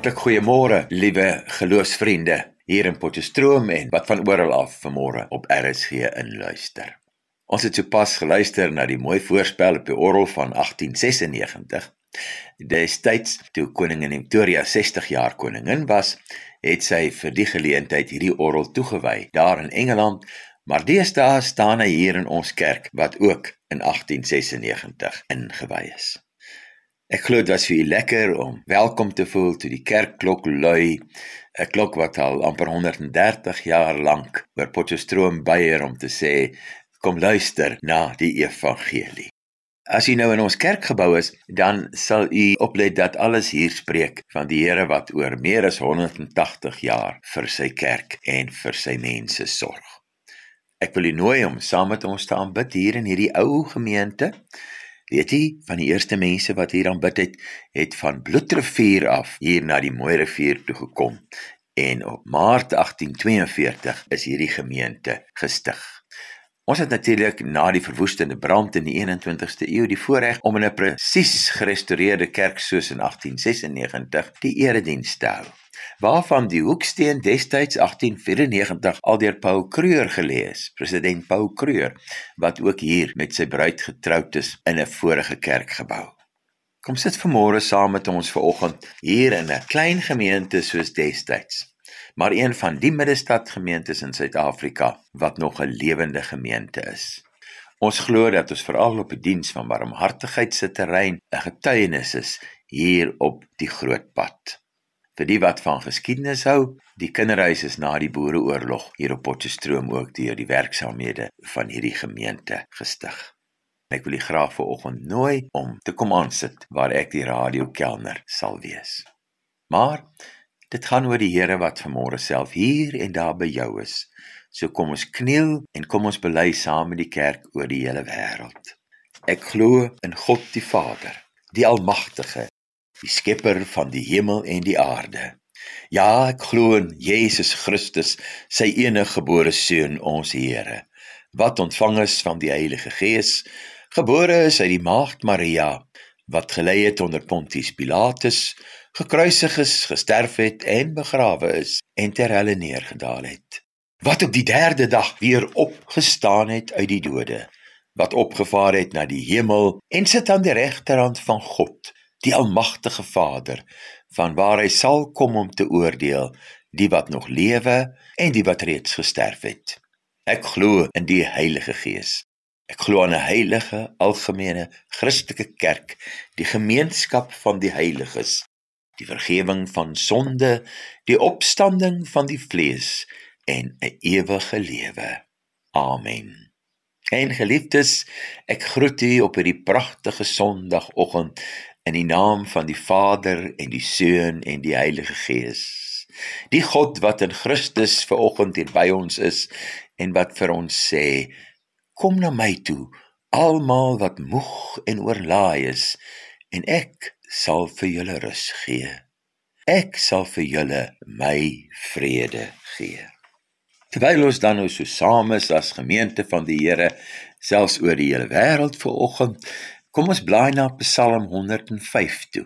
Hartlik goeiemôre, liewe geloofsvriende hier in Potchefstroom en wat van oral af vanmôre op RSG inluister. Ons het sopas geluister na die mooi voorspel op die orgel van 1896. Destyds toe koningin Victoria 60 jaar koningin was, het sy vir die geleentheid hierdie orgel toegewy daar in Engeland, maar deesdae staan hy hier in ons kerk wat ook in 1896 ingewy is. Ek glo dit was vir u lekker om welkom te voel toe die kerkklok lui, 'n klok wat al amper 130 jaar lank oor Potchefstroom byer om te sê kom luister na die evangelie. As u nou in ons kerkgebou is, dan sal u oplet dat alles hier spreek van die Here wat oor meer as 180 jaar vir sy kerk en vir sy mense sorg. Ek wil u nooi om saam met ons te aanbid hier in hierdie ou gemeente. Weet jy, van die eerste mense wat hier aanbid het, het van Bloedrivier af hier na die Mooi rivier toe gekom. En op Maart 1842 is hierdie gemeente gestig. Ons het natuurlik na die verwoestende brand in die 21ste eeu die voorreg om in 'n presies gerestoreerde kerk soos in 1896 die erediens te hou waarvan die hoeksteen destyds 1894 al deur Paul Kruger gelees, president Paul Kruger, wat ook hier met sy bruid getroud is in 'n vorige kerkgebou. Kom sit vanmôre saam met ons vanoggend hier in 'n klein gemeente soos destyds, maar een van die middestad gemeentes in Suid-Afrika wat nog 'n lewende gemeente is. Ons glo dat ons veral op die diens van barmhartigheid se terrein 'n getuienis is hier op die groot pad. Vir die wat van geskiedenis hou, die kinderhuis is na die Boereoorlog hier op Potchefstroom ook deur die werksaamhede van hierdie gemeente gestig. Ek wil u graag vanoggend nooi om te kom aansit waar ek die radiokelner sal wees. Maar dit gaan oor die Here wat vanmôre self hier en daar by jou is. So kom ons kniel en kom ons bely saam met die kerk oor die hele wêreld. Ek glo in God die Vader, die almagtige, die skepper van die hemel en die aarde. Ja, ek glo in Jesus Christus, sy eniggebore seun, ons Here, wat ontvang is van die Heilige Gees, gebore is uit die maagd Maria, wat gelei het onder Pontius Pilatus, gekruisig is, gesterf het en begrawe is en ter helle neergedaal het. Wat op die 3de dag weer opgestaan het uit die dode, wat opgevaar het na die hemel en sit aan die regterhand van God die almagtige Vader, vanwaar hy sal kom om te oordeel die wat nog lewe en die wat reeds gesterf het. Ek glo in die Heilige Gees. Ek glo aan 'n heilige, algemene, Christelike kerk, die gemeenskap van die heiliges, die vergifnis van sonde, die opstanding van die vlees en 'n ewige lewe. Amen. En geliefdes, ek groet u op hierdie pragtige Sondagoggend in die naam van die Vader en die Seun en die Heilige Gees. Die God wat in Christus ver oggend hier by ons is en wat vir ons sê: Kom na my toe, almal wat moeg en oorlaai is, en ek sal vir julle rus gee. Ek sal vir julle my vrede gee. Terwyl ons dan nou so saam is as gemeente van die Here, selfs oor die hele wêreld ver oggend, Kom ons blaai na Psalm 105 toe.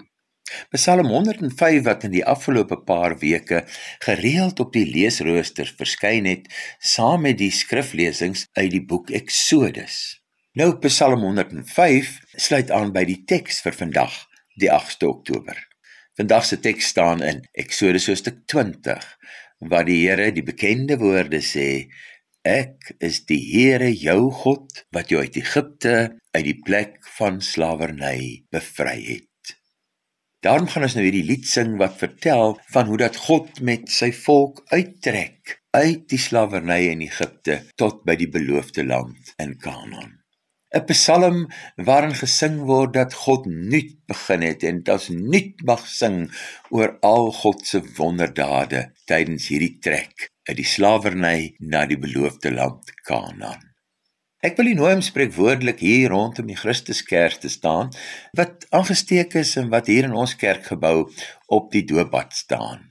Psalm 105 wat in die afgelope paar weke gereeld op die leesroosters verskyn het saam met die skriflesings uit die boek Eksodus. Nou Psalm 105 sluit aan by die teks vir vandag, die 8de Oktober. Vandag se teks staan in Eksodus hoofstuk 20 waar die Here die bekende woorde sê: Ek is die Here jou God wat jou uit Egipte uit die plek van slawerny bevry het. Daarom gaan ons nou hierdie lied sing wat vertel van hoe dat God met sy volk uittrek uit die slawerny in Egipte tot by die beloofde land in Kanaan. 'n Psalm waarin gesing word dat God nuut begin het en dat ons nuut mag sing oor al God se wonderdade tydens hierdie trek uit die slawerny na die beloofde land Kanaan. Ek wil u nooi om spreekwoordelik hier rondom die Christuskerk te staan wat aangesteek is en wat hier in ons kerkgebou op die doopbad staan.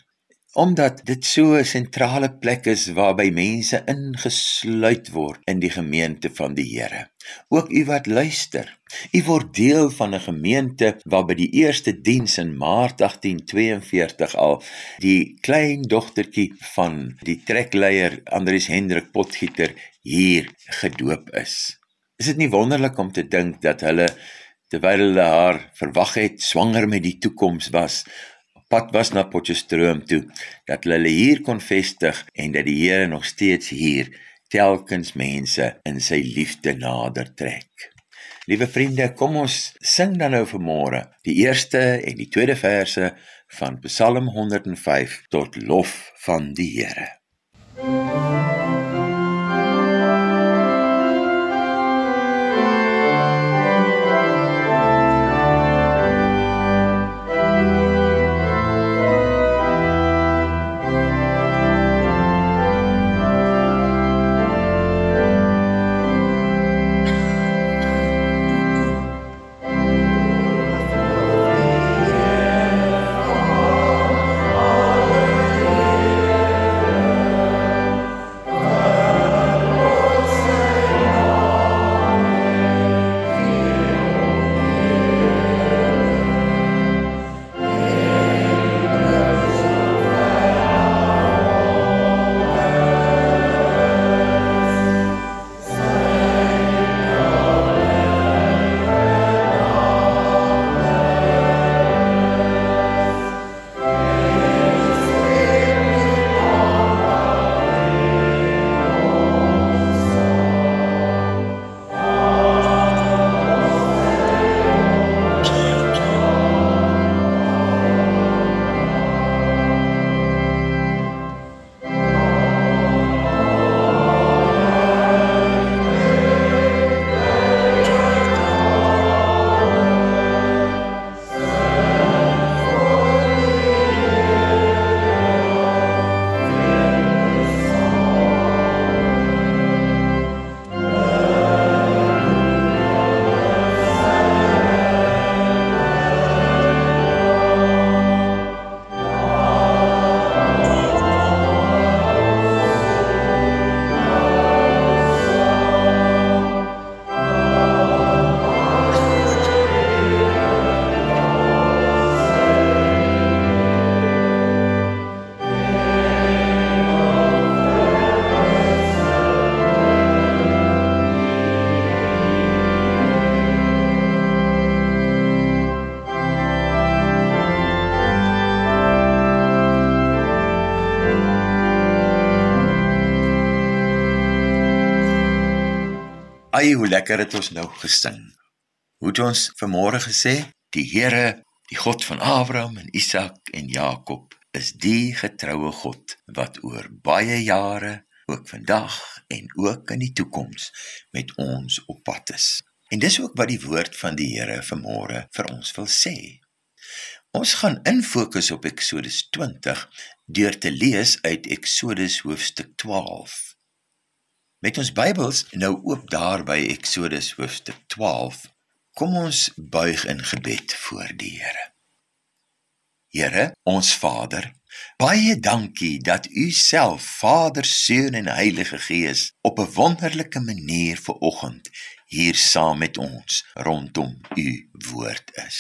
Omdat dit so 'n sentrale plek is waarby mense ingesluit word in die gemeente van die Here. Ook u wat luister, u word deel van 'n gemeente waar by die eerste diens in Maart 1842 al die klein dogtertjie van die trekleier Andries Hendrik Potgieter hier gedoop is. Is dit nie wonderlik om te dink dat hulle terwyl hulle haar verwag het swanger met die toekoms was pad was na Potchefstroom toe dat hulle hier kon vestig en dat die Here nog steeds hier telkens mense in sy liefde nader trek. Liewe vriende, kom ons sing dan nou vanmôre die eerste en die tweede verse van Psalm 105 tot lof van die Here. Ai, hoe lekker het ons nou gesing. Hoe het ons vanmôre gesê? Die Here, die God van Abraham en Isak en Jakob, is die getroue God wat oor baie jare, ook vandag en ook in die toekoms met ons op pad is. En dis ook wat die woord van die Here vanmôre vir ons wil sê. Ons gaan in fokus op Eksodus 20 deur te lees uit Eksodus hoofstuk 12. Met ons Bybels nou oop daar by Eksodus hoofstuk 12. Kom ons buig in gebed voor die Here. Here, ons Vader, baie dankie dat U self Vader, Seun en Heilige Gees op 'n wonderlike manier ver oggend hier saam met ons rondom U woord is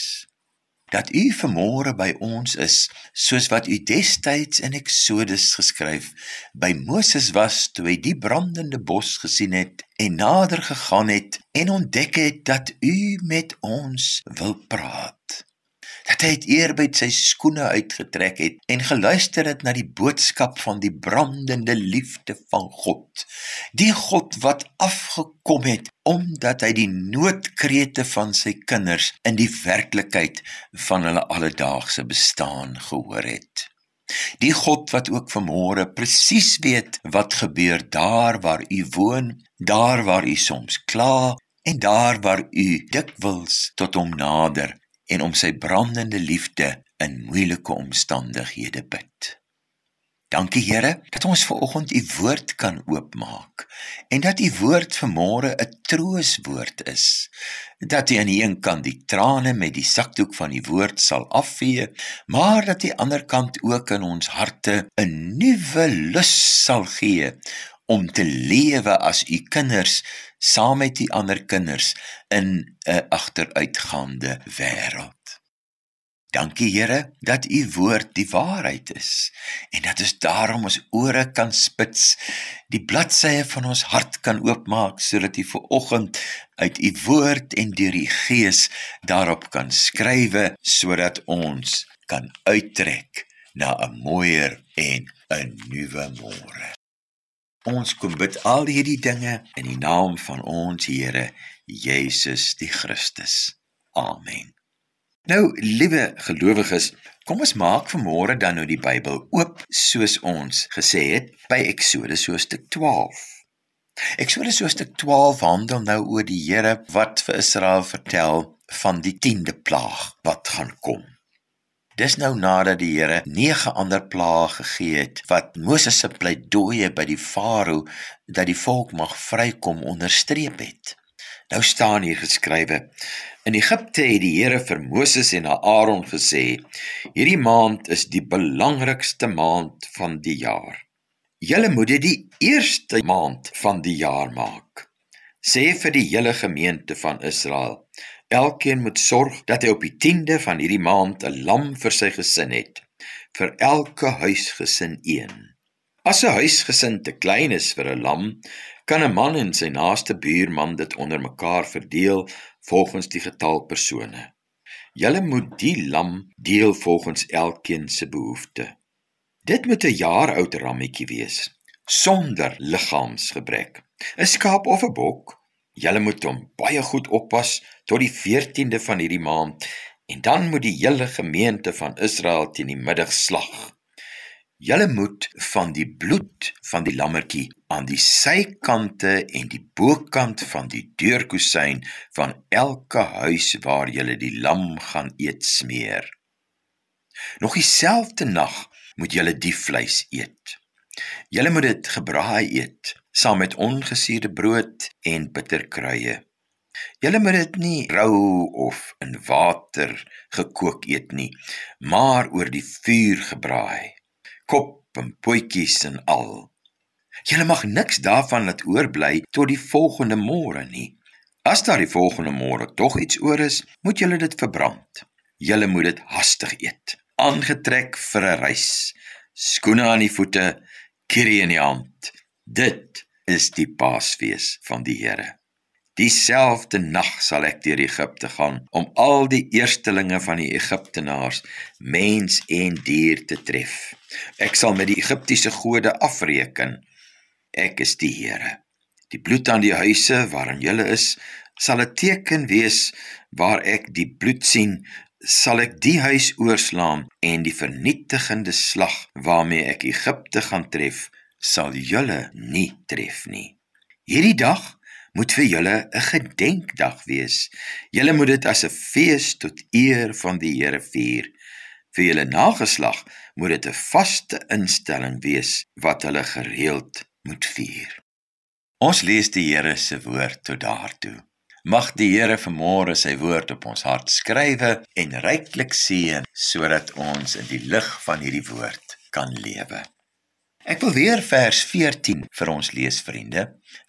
dat u vermore by ons is soos wat u destyds in Eksodus geskryf by Moses was toe hy die brandende bos gesien het en nader gegaan het en ontdek het dat u met ons wil praat dat hy het eerbyt sy skoene uitgetrek het en geluister het na die boodskap van die brandende liefde van God. Die God wat afgekom het omdat hy die noodkrete van sy kinders in die werklikheid van hulle alledaagse bestaan gehoor het. Die God wat ook vanmôre presies weet wat gebeur daar waar u woon, daar waar u soms kla en daar waar u dikwels tot hom nader en om sy brandende liefde in moeilike omstandighede bid. Dankie Here dat ons ver oggend u woord kan oopmaak en dat u woord vanmôre 'n trooswoord is. Dat u aan die een kant die trane met die sakdoek van die woord sal afvee, maar dat die ander kant ook in ons harte 'n nuwe lus sal gee om te lewe as u kinders saam met die ander kinders in 'n agteruitgaande wêreld. Dankie Here dat u woord die waarheid is en dat ons daarom ons ore kan spits, die bladsye van ons hart kan oopmaak sodat u ver oggend uit u woord en deur die gees daarop kan skrywe sodat ons kan uittrek na 'n mooier en 'n nuwe môre. Ons kom bid al hierdie dinge in die naam van ons Here Jesus die Christus. Amen. Nou, liewe gelowiges, kom ons maak vanmôre dan nou die Bybel oop soos ons gesê het by Eksodus hoofstuk 12. Eksodus hoofstuk 12 handel nou oor die Here wat vir Israel vertel van die 10de plaag wat gaan kom. Dis nou nadat die Here nege ander plaae gegee het wat Moses se pleidooie by die Farao dat die volk mag vrykom onderstreep het. Nou staan hier geskrywe: In Egipte het die Here vir Moses en Aaron gesê: Hierdie maand is die belangrikste maand van die jaar. Julle moet dit die eerste maand van die jaar maak. Sê vir die hele gemeente van Israel: Elkeen moet sorg dat hy op die 10de van hierdie maand 'n lam vir sy gesin het, vir elke huisgesin een. As 'n huisgesin te klein is vir 'n lam, kan 'n man en sy naaste buurman dit onder mekaar verdeel volgens die getal persone. Julle moet die lam deel volgens elkeen se behoefte. Dit moet 'n jaar oud rammetjie wees sonder liggaamsgebrek. 'n Skaap of 'n bok, julle moet hom baie goed oppas tot die 14de van hierdie maand en dan moet die hele gemeente van Israel teen die middag slag. Julle moet van die bloed van die lammetjie aan die sykante en die bokant van die deurkusyn van elke huis waar julle die lam gaan eet smeer. Nog dieselfde nag moet julle die vleis eet. Julle moet dit gebraai eet saam met ongesuurde brood en bitterkruie. Julle moet dit nie rou of in water gekook eet nie, maar oor die vuur gebraai kop en potjies en al. Jy mag niks daarvan laat oorbly tot die volgende môre nie. As daar die volgende môre tog iets oor is, moet jy dit verbrand. Jy moet dit hastig eet, aangetrek vir 'n reis, skoene aan die voete, kierie in die hand. Dit is die Paasfees van die Here. Dieselfde nag sal ek deur Egipte gaan om al die eerstelinge van die Egiptenaars, mens en dier te tref. Ek sal met die Egiptiese gode afreken. Ek is die Here. Die bloed aan die huise waarin julle is, sal 'n teken wees waar ek die bloed sien, sal ek die huis oorslaan en die vernietigende slag waarmee ek Egipte gaan tref, sal julle nie tref nie. Hierdie dag moet vir julle 'n gedenkdag wees. Julle moet dit as 'n fees tot eer van die Here vier. Vir julle nageslag moet dit 'n vaste instelling wees wat hulle gereeld moet vier. Ons lees die Here se woord tot daartoe. Mag die Here vanmôre sy woord op ons hart skrywe en ryklik seën sodat ons in die lig van hierdie woord kan lewe. Ek wil weer vers 14 vir ons lees vriende.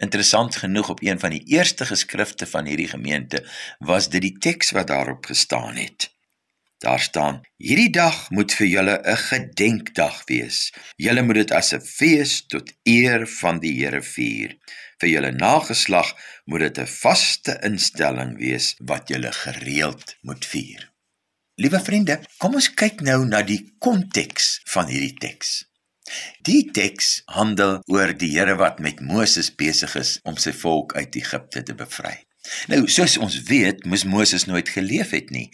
Interessant genoeg op een van die eerste geskrifte van hierdie gemeente was dit die teks wat daarop gestaan het. Daar staan: Hierdie dag moet vir julle 'n gedenkdag wees. Julle moet dit as 'n fees tot eer van die Here vier. Vir julle nageslag moet dit 'n vaste instelling wees wat julle gereeld moet vier. Liewe vriende, kom ons kyk nou na die konteks van hierdie teks. Die teks handel oor die Here wat met Moses besig is om sy volk uit Egipte te bevry. Nou, soos ons weet, moes Moses nooit geleef het nie,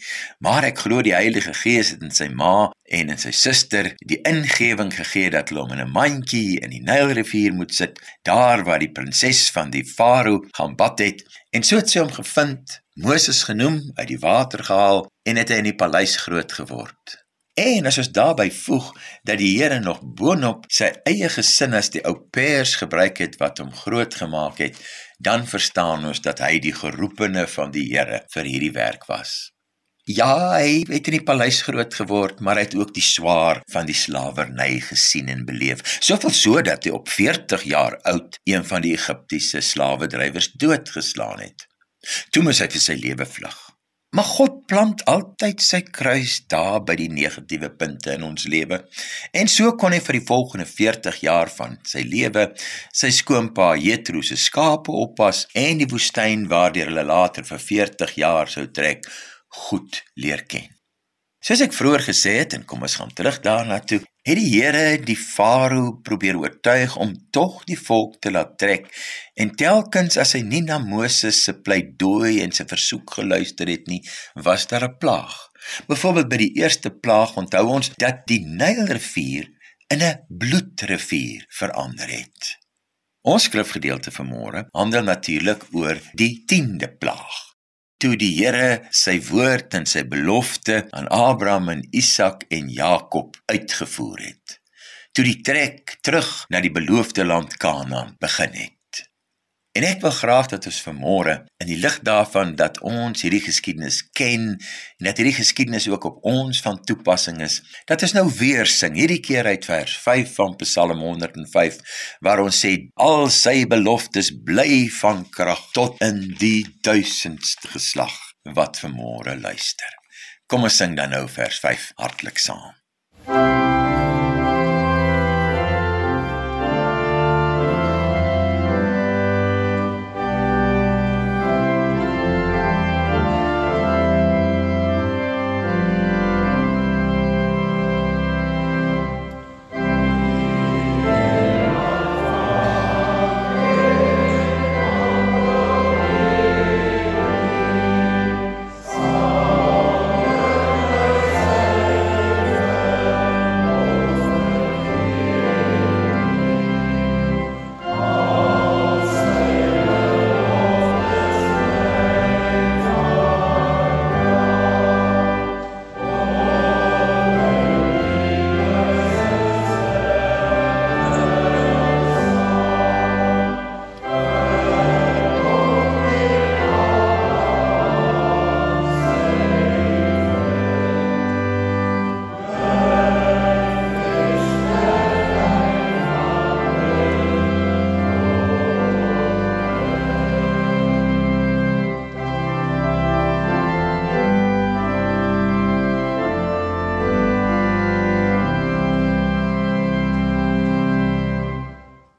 maar ek glo die Heilige Gees het in sy ma en in sy suster die ingewing gegee dat hulle hom in 'n mandjie in die Nylrivier moet sit, daar waar die prinses van die Farao gaan bad het, en so het sy hom gevind, Moses genoem, uit die water gehaal en het hy in die paleis groot geword. En as ons daarbey voeg dat die Here nog boonop sy eie gesin as die ou pairs gebruik het wat hom grootgemaak het, dan verstaan ons dat hy die geroepene van die Here vir hierdie werk was. Ja, hy het in die paleis groot geword, maar hy het ook die swaar van die slawerny gesien en beleef. Soveel so dat hy op 40 jaar oud een van die Egiptiese slawedrywers doodgeslaan het. Toe moes hy vir sy lewe vlug. Maar God plant altyd sy kruis daar by die negatiewe punte in ons lewe. En so kon hy vir die volgende 40 jaar van sy lewe sy skoonpa Jethro se skape oppas en die woestyn waardeur hulle later vir 40 jaar sou trek goed leer ken. Soos ek vroeër gesê het en kom ons gaan terug daarna toe, het die Here die Farao probeer oortuig om tog die volk te laat trek en telkens as hy nie na Moses se pleidooi en sy versoek geluister het nie, was daar 'n plaag. Byvoorbeeld by die eerste plaag onthou ons dat die Nylrivier in 'n bloedrivier verander het. Ons skrifgedeelte vanmôre handel natuurlik oor die 10de plaag toe die Here sy woord en sy belofte aan Abraham en Isak en Jakob uitgevoer het. Toe die trek terug na die beloofde land Kanaan begin het. En ek wil graag dat ons vanmôre in die lig daarvan dat ons hierdie geskiedenis ken en dat hierdie geskiedenis ook op ons van toepassing is, dat ons nou weer sing hierdie keer uit vers 5 van Psalm 105 waar ons sê al sy beloftes bly van krag tot in die duisendste geslag wat vanmôre luister. Kom ons sing dan nou vers 5 hartlik saam.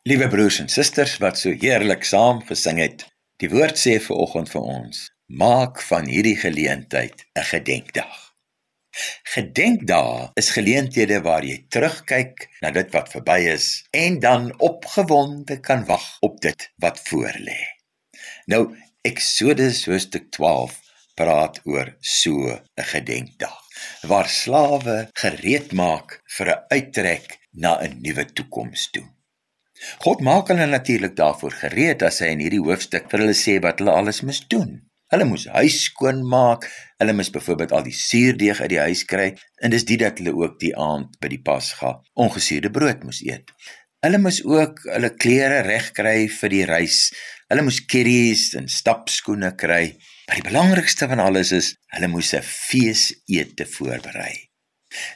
Liewe broers en susters wat so heerlik saam gesing het. Die woord sê vir oggend vir ons: Maak van hierdie geleentheid 'n gedenkdag. Gedenkdae is geleenthede waar jy terugkyk na dit wat verby is en dan opgewonde kan wag op dit wat voorlê. Nou Eksodus hoofstuk 12 praat oor so 'n gedenkdag waar slawe gereed maak vir 'n uittrek na 'n nuwe toekoms toe. God maak hulle natuurlik daarvoor gereed as hy in hierdie hoofstuk vir hulle sê wat hulle alles moet doen. Hulle moes huis skoon maak, hulle moes byvoorbeeld al die suurdeeg uit die huis kry en dis dit dat hulle ook die aand by die Pasga ongesuurde brood moes eet. Hulle moes ook hulle klere regkry vir die reis. Hulle moes kerries en stapskoene kry. Maar die belangrikste van alles is hulle moes 'n feesete voorberei.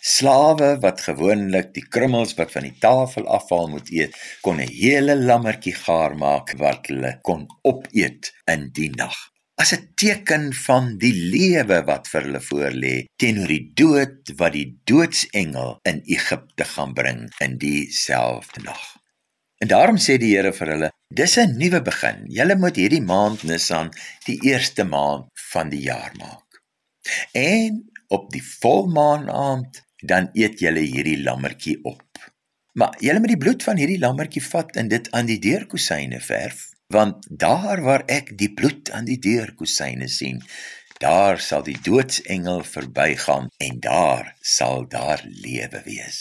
Slawe wat gewoonlik die krummels wat van die tafel afval moet eet, kon 'n hele lammetjie gaar maak wat hulle kon opeet in die nag. As 'n teken van die lewe wat vir hulle voorlê teenoor die dood wat die doodsengel in Egipte gaan bring in dieselfde nag. En daarom sê die Here vir hulle: "Dis 'n nuwe begin. Julle moet hierdie maand Nisan die eerste maand van die jaar maak." En op die volmaan aand dan eet julle hierdie lammetjie op. Maar julle moet die bloed van hierdie lammetjie vat en dit aan die deurkusyne verf, want daar waar ek die bloed aan die deurkusyne sien, daar sal die doodsengel verbygaan en daar sal daar lewe wees.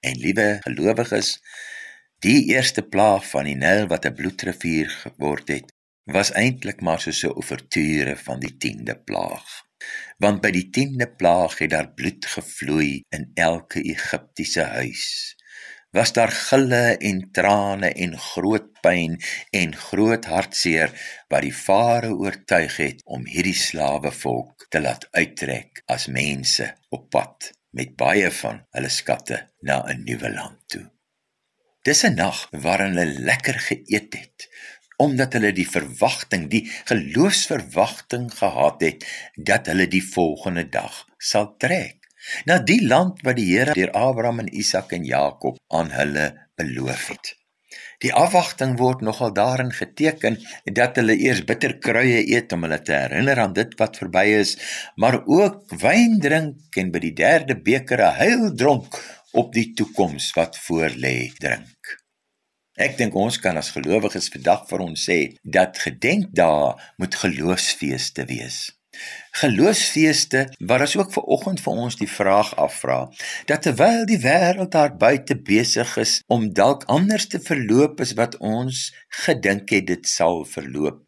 En liewe gelowiges, die eerste plaag van die Nyl wat 'n bloedrivier geword het, was eintlik maar so 'n ouverture van die 10de plaag. Want by die 10de plaag het daar bloed gevloei in elke Egiptiese huis. Was daar gille en trane en groot pyn en groot hartseer wat die farao oortuig het om hierdie slawevolk te laat uittrek as mense op pad met baie van hulle skatte na 'n nuwe land toe. Dis 'n nag waarin hulle lekker geëet het omdat hulle die verwagting, die geloofsverwagting gehad het dat hulle die volgende dag sal trek na die land wat die Here deur Abraham en Isak en Jakob aan hulle beloof het. Die afwagting word nogal daarin geteken dat hulle eers bitterkruie eet om hulle te herinner aan dit wat verby is, maar ook wyn drink en by die derde beker 'n heil dronk op die toekoms wat voorlê drink. Ek dink ons kan as gelowiges vandag vir ons sê dat gedenkdae moet geloofsfeeste wees. Geloofsfeeste waar as ook ver oggend vir ons die vraag afvra dat terwyl die wêreld daar buite besig is om dalk anders te verloop as wat ons gedink het dit sal verloop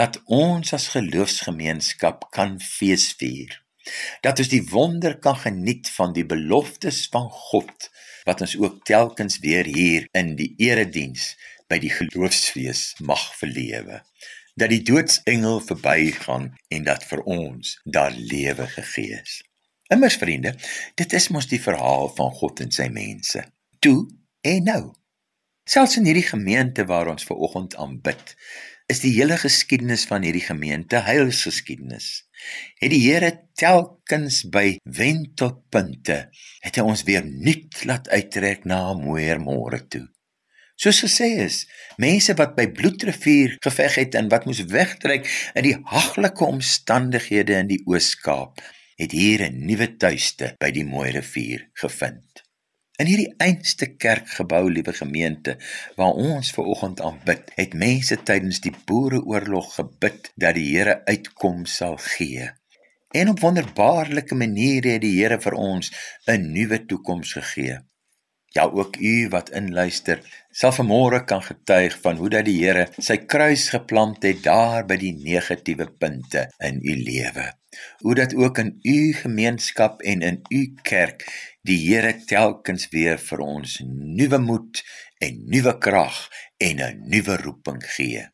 dat ons as geloofsgemeenskap kan feesvier dat ons die wonder kan geniet van die beloftes van God wat ons ook telkens weer hier in die erediens by die geloofsfees mag verlewe dat die doodsengel verbygaan en dat vir ons daar lewe gegee is. Immers vriende, dit is mos die verhaal van God en sy mense. Toe en nou. Selfs in hierdie gemeente waar ons ver oggend aanbid, is die hele geskiedenis van hierdie gemeente heilsgeskiedenis. Het die Here telkens by wentelpunte het hy ons weer nuut laat uittrek na 'n mooier môre toe. Soos gesê is, mense wat by Bloedrivier geveg het en wat moes wegtrek in die haglike omstandighede in die Oos-Kaap, het hier 'n nuwe tuiste by die mooi rivier gevind. In hierdie einste kerkgebou, liewe gemeente, waar ons ver oggend aanbid, het mense tydens die Boereoorlog gebid dat die Here uitkoms sal gee. En op wonderbaarlike maniere het die Here vir ons 'n nuwe toekoms gegee. Ja, ook u wat inluister, sal vanmôre kan getuig van hoe dat die Here sy kruis geplant het daar by die negatiewe punte in u lewe. Hoe dat ook in u gemeenskap en in u kerk die Here telkens weer vir ons nuwe moed en nuwe krag en 'n nuwe roeping gee.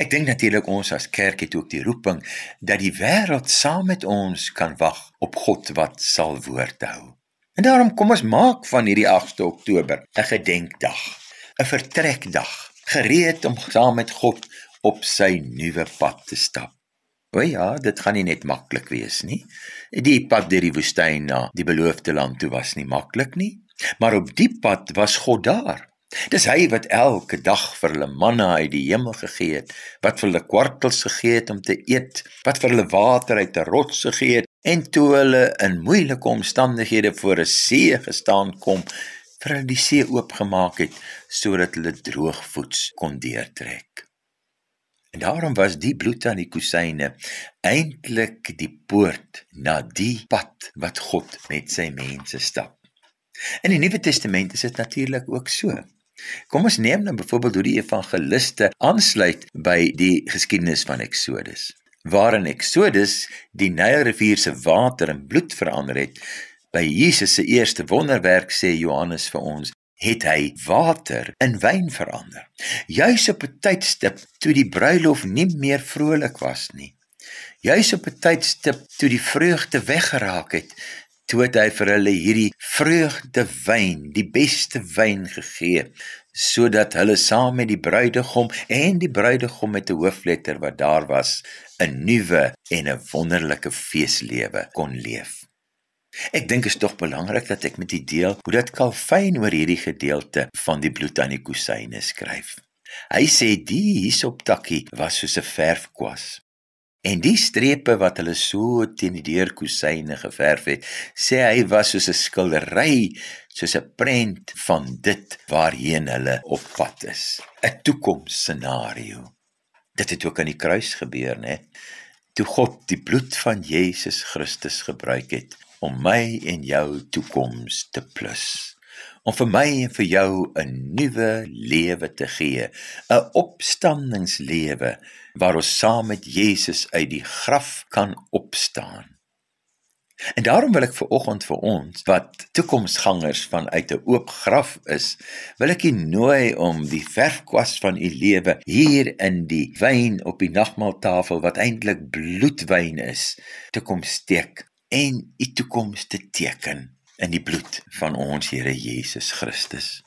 Ek dink natuurlik ons as kerk het ook die roeping dat die wêreld saam met ons kan wag op God wat sal woord hou. En daarom kom ons maak van hierdie 8de Oktober 'n gedenkdag, 'n vertrekdag, gereed om saam met God op sy nuwe pad te stap. O ja, dit gaan nie net maklik wees nie. Die pad deur die woestyn na die beloofde land toe was nie maklik nie, maar op die pad was God daar. Dis hy wat elke dag vir hulle manna uit die hemel gegee het, wat vir hulle kwartels gegee het om te eet, wat vir hulle water uit 'n rots gegee het en toe hulle in moeilike omstandighede voor 'n see gestaan kom, vir hulle die see oopgemaak het sodat hulle droogvoets kon deurtrek. En daarom was die bloed aan die kusyne eintlik die poort na die pad wat God met sy mense stap. In die Nuwe Testament is dit natuurlik ook so. Kom ons neem nou byvoorbeeld hoe die evangeliste aansluit by die geskiedenis van Eksodus. Waarin Eksodus die Nylrivier se water in bloed verander het, by Jesus se eerste wonderwerk sê Johannes vir ons, het hy water in wyn verander. Juis op 'n tydstip toe die bruilof nie meer vrolik was nie. Juis op 'n tydstip toe die vreugde weggeraak het, toe het hy vir hulle hierdie vreugde wyn, die beste wyn gegee, sodat hulle saam met die bruidegom en die bruidegom met 'n hoofletter wat daar was, 'n nuwe en 'n wonderlike feeslewe kon leef. Ek dink is tog belangrik dat ek met u deel hoe dat Calvin oor hierdie gedeelte van die bloed aan die kusyne skryf. Hy sê die hisoptakkie was soos 'n verfkwas. En die strepe wat hulle so teen die deurkusyne geverf het, sê hy was soos 'n skildery, soos 'n prent van dit waarheen hulle op pad is, 'n toekomsscenario. Dit het ook aan die kruis gebeur, né? Toe God die bloed van Jesus Christus gebruik het om my en jou toekoms te plus. om vir my en vir jou 'n nuwe lewe te gee, 'n opstandingslewe waar ons saam met Jesus uit die graf kan opstaan. En daarom wil ek vir oggend vir ons wat toekomsgangers vanuit 'n oop graf is, wil ek u nooi om die verfkwas van u lewe hier in die wyn op die nagmaaltafel wat eintlik bloedwyn is, te kom steek en u toekoms te teken in die bloed van ons Here Jesus Christus.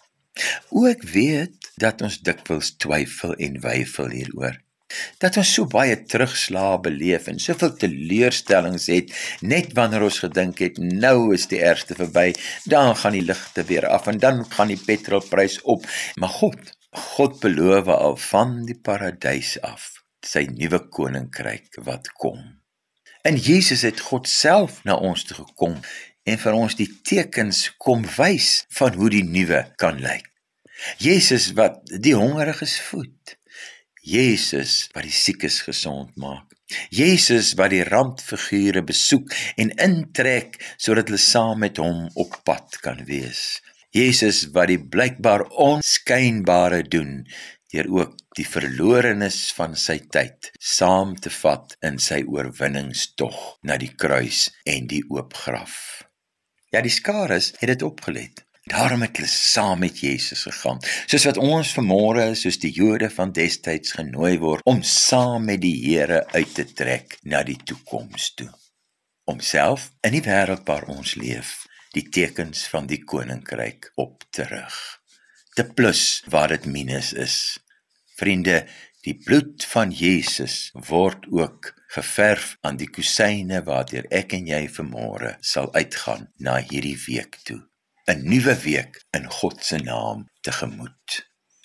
O ek weet dat ons dikwels twyfel en weifel hieroor. Dat ons so baie terugslae beleef en soveel teleurstellings het net wanneer ons gedink het nou is die ergste verby, dan gaan die ligte weer af en dan gaan die petrolprys op. Maar God, God beloof al van die paradys af sy nuwe koninkryk wat kom. En Jesus het God self na ons toe gekom en vir ons die tekens kom wys van hoe die nuwe kan lyk. Jesus wat die hongeriges voed. Jesus wat die siekes gesond maak. Jesus wat die rampfigure besoek en intrek sodat hulle saam met hom op pad kan wees. Jesus wat die blykbaar onskynbare doen deur ook die verlorenes van sy tyd saam te vat in sy oorwinningstog na die kruis en die oop graf. Ja, die skares het dit opgelet. Daarom het hulle saam met Jesus gegaan. Soos wat ons vanmôre soos die Jode van destyds genooi word om saam met die Here uit te trek na die toekoms toe. Om self in die wêreld waar ons leef, die tekens van die koninkryk op te rig. Te plus waar dit minus is. Vriende, Die bloed van Jesus word ook geverf aan die kusyne waardeur ek en jy vanmôre sal uitgaan na hierdie week toe. 'n Nuwe week in God se naam tegemoet.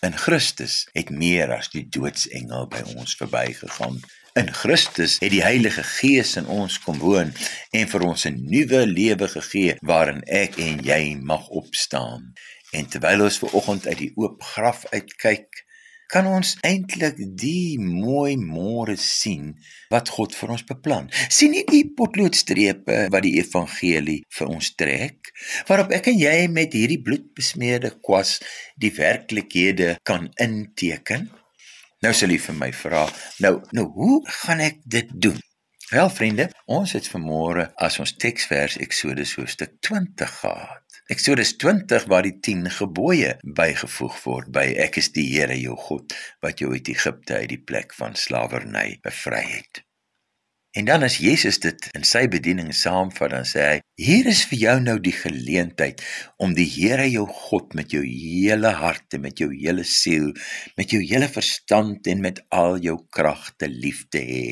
In Christus het meer as die doodsengel by ons verbygegaan. In Christus het die Heilige Gees in ons kom woon en vir ons 'n nuwe lewe gegee waarin ek en jy mag opstaan. En terwyl ons ver oggend uit die oop graf uitkyk, kan ons eintlik die mooi môre sien wat God vir ons beplan. sien nie die potloodstrepe wat die evangelie vir ons trek waarop ek en jy met hierdie bloedbesmeerde kwas die werklikhede kan inteken. Nou sal jy vir my vra, nou nou hoe gaan ek dit doen? Wel vriende, ons het vanmôre as ons teksvers Eksodus hoofstuk 20 gehad. Eksodus 20 waar die 10 gebooie bygevoeg word by ek is die Here jou God wat jou uit Egipte uit die plek van slawerny bevry het. En dan as Jesus dit in sy bediening saamvat dan sê hy hier is vir jou nou die geleentheid om die Here jou God met jou hele hart en met jou hele siel met jou hele verstand en met al jou kragte lief te hê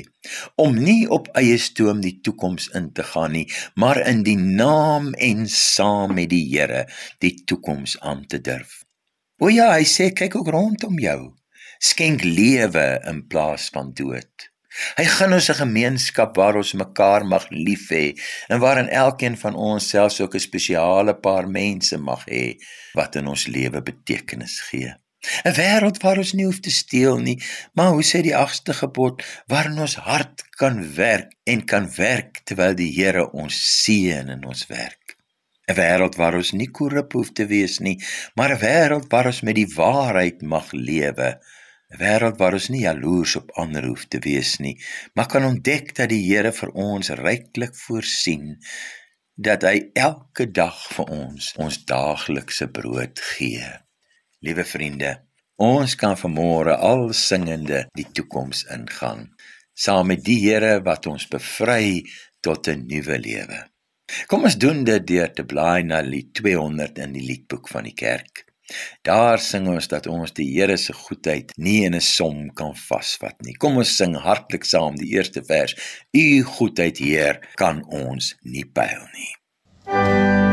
om nie op eie stoom die toekoms in te gaan nie maar in die naam en saam met die Here die toekoms aan te durf. O ja, hy sê kyk ook rondom jou. Skenk lewe in plaas van dood. Hy gun ons 'n gemeenskap waar ons mekaar mag lief hê en waarin elkeen van ons selfs ook 'n spesiale paar mense mag hê wat in ons lewe betekenis gee. 'n Wêreld waar ons nie hoef te steel nie, maar hoe sê die agste gebod, waarin ons hart kan werk en kan werk terwyl die Here ons seën in ons werk. 'n Wêreld waar ons nie korrup hoef te wees nie, maar 'n wêreld waar ons met die waarheid mag lewe 'n wêreld waar ons nie jaloers op ander hoef te wees nie, maar kan ontdek dat die Here vir ons ryklik voorsien dat hy elke dag vir ons ons daaglikse brood gee. Liewe vriende, ons kan vanmôre al singende die toekoms ingaan saam met die Here wat ons bevry tot 'n nuwe lewe. Kom ons doen dit deur te blaai na Lied 200 in die liedboek van die kerk. Daar sing ons dat ons die Here se goedheid nie in 'n som kan vasvat nie. Kom ons sing hartlik saam die eerste vers. U goedheid, Heer, kan ons nie pyl nie. Kom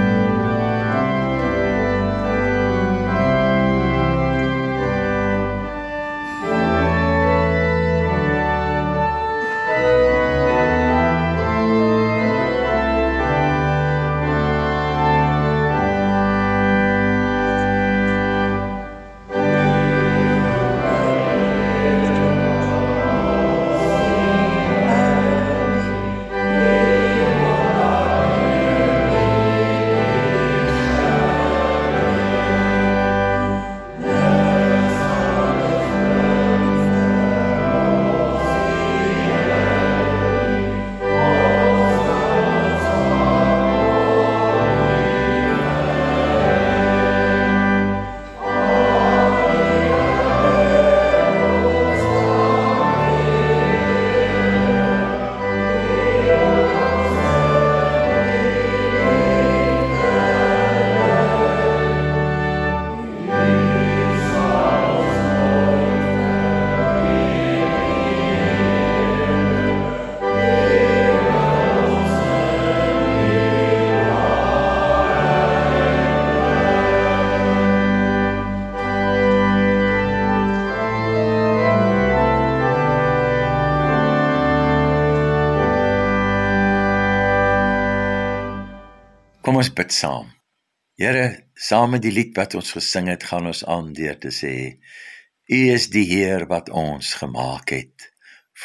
ons bid saam. Here, saam met die lied wat ons gesing het, gaan ons aan deur te sê: U is die Heer wat ons gemaak het.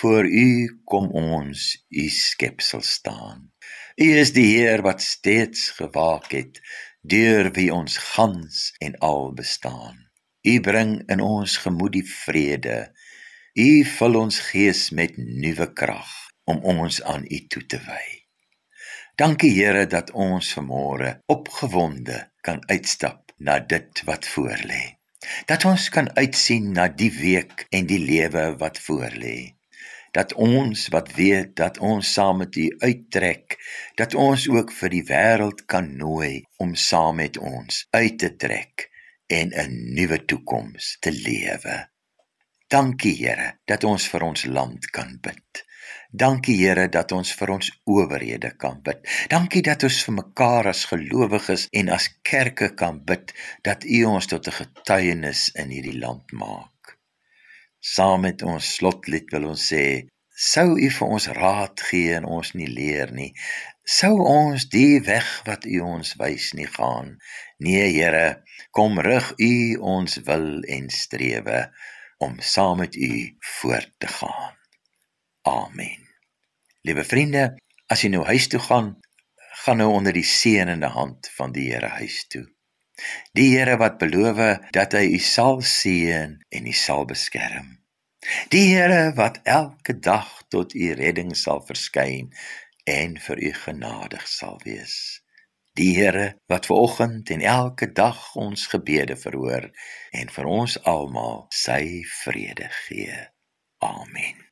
Voor U kom ons, U skepsel staan. U is die Heer wat steeds gewaak het deur wie ons gans en al bestaan. U bring in ons gemoed die vrede. U vul ons gees met nuwe krag om ons aan U toe te wy. Dankie Here dat ons vanmôre opgewonde kan uitstap na dit wat voorlê. Dat ons kan uitsien na die week en die lewe wat voorlê. Dat ons wat weet dat ons saam met U uittrek, dat ons ook vir die wêreld kan nooi om saam met ons uit te trek en 'n nuwe toekoms te lewe. Dankie Here dat ons vir ons land kan bid. Dankie Here dat ons vir ons owerhede kan bid. Dankie dat ons vir mekaar as gelowiges en as kerke kan bid dat U ons tot 'n getuienis in hierdie land maak. Saam met ons slotlied wil ons sê, sou U vir ons raad gee en ons nie leer nie. Sou ons die weg wat U ons wys nie gaan. Nee Here, kom rig U ons wil en strewe om saam met U voort te gaan. Amen. Liewe vriende, as jy nou huis toe gaan, gaan nou onder die seënende hand van die Here huis toe. Die Here wat beloof dat hy u sal seën en u sal beskerm. Die Here wat elke dag tot u redding sal verskyn en vir u genadig sal wees. Die Here wat ver oggend en elke dag ons gebede verhoor en vir ons almal sy vrede gee. Amen.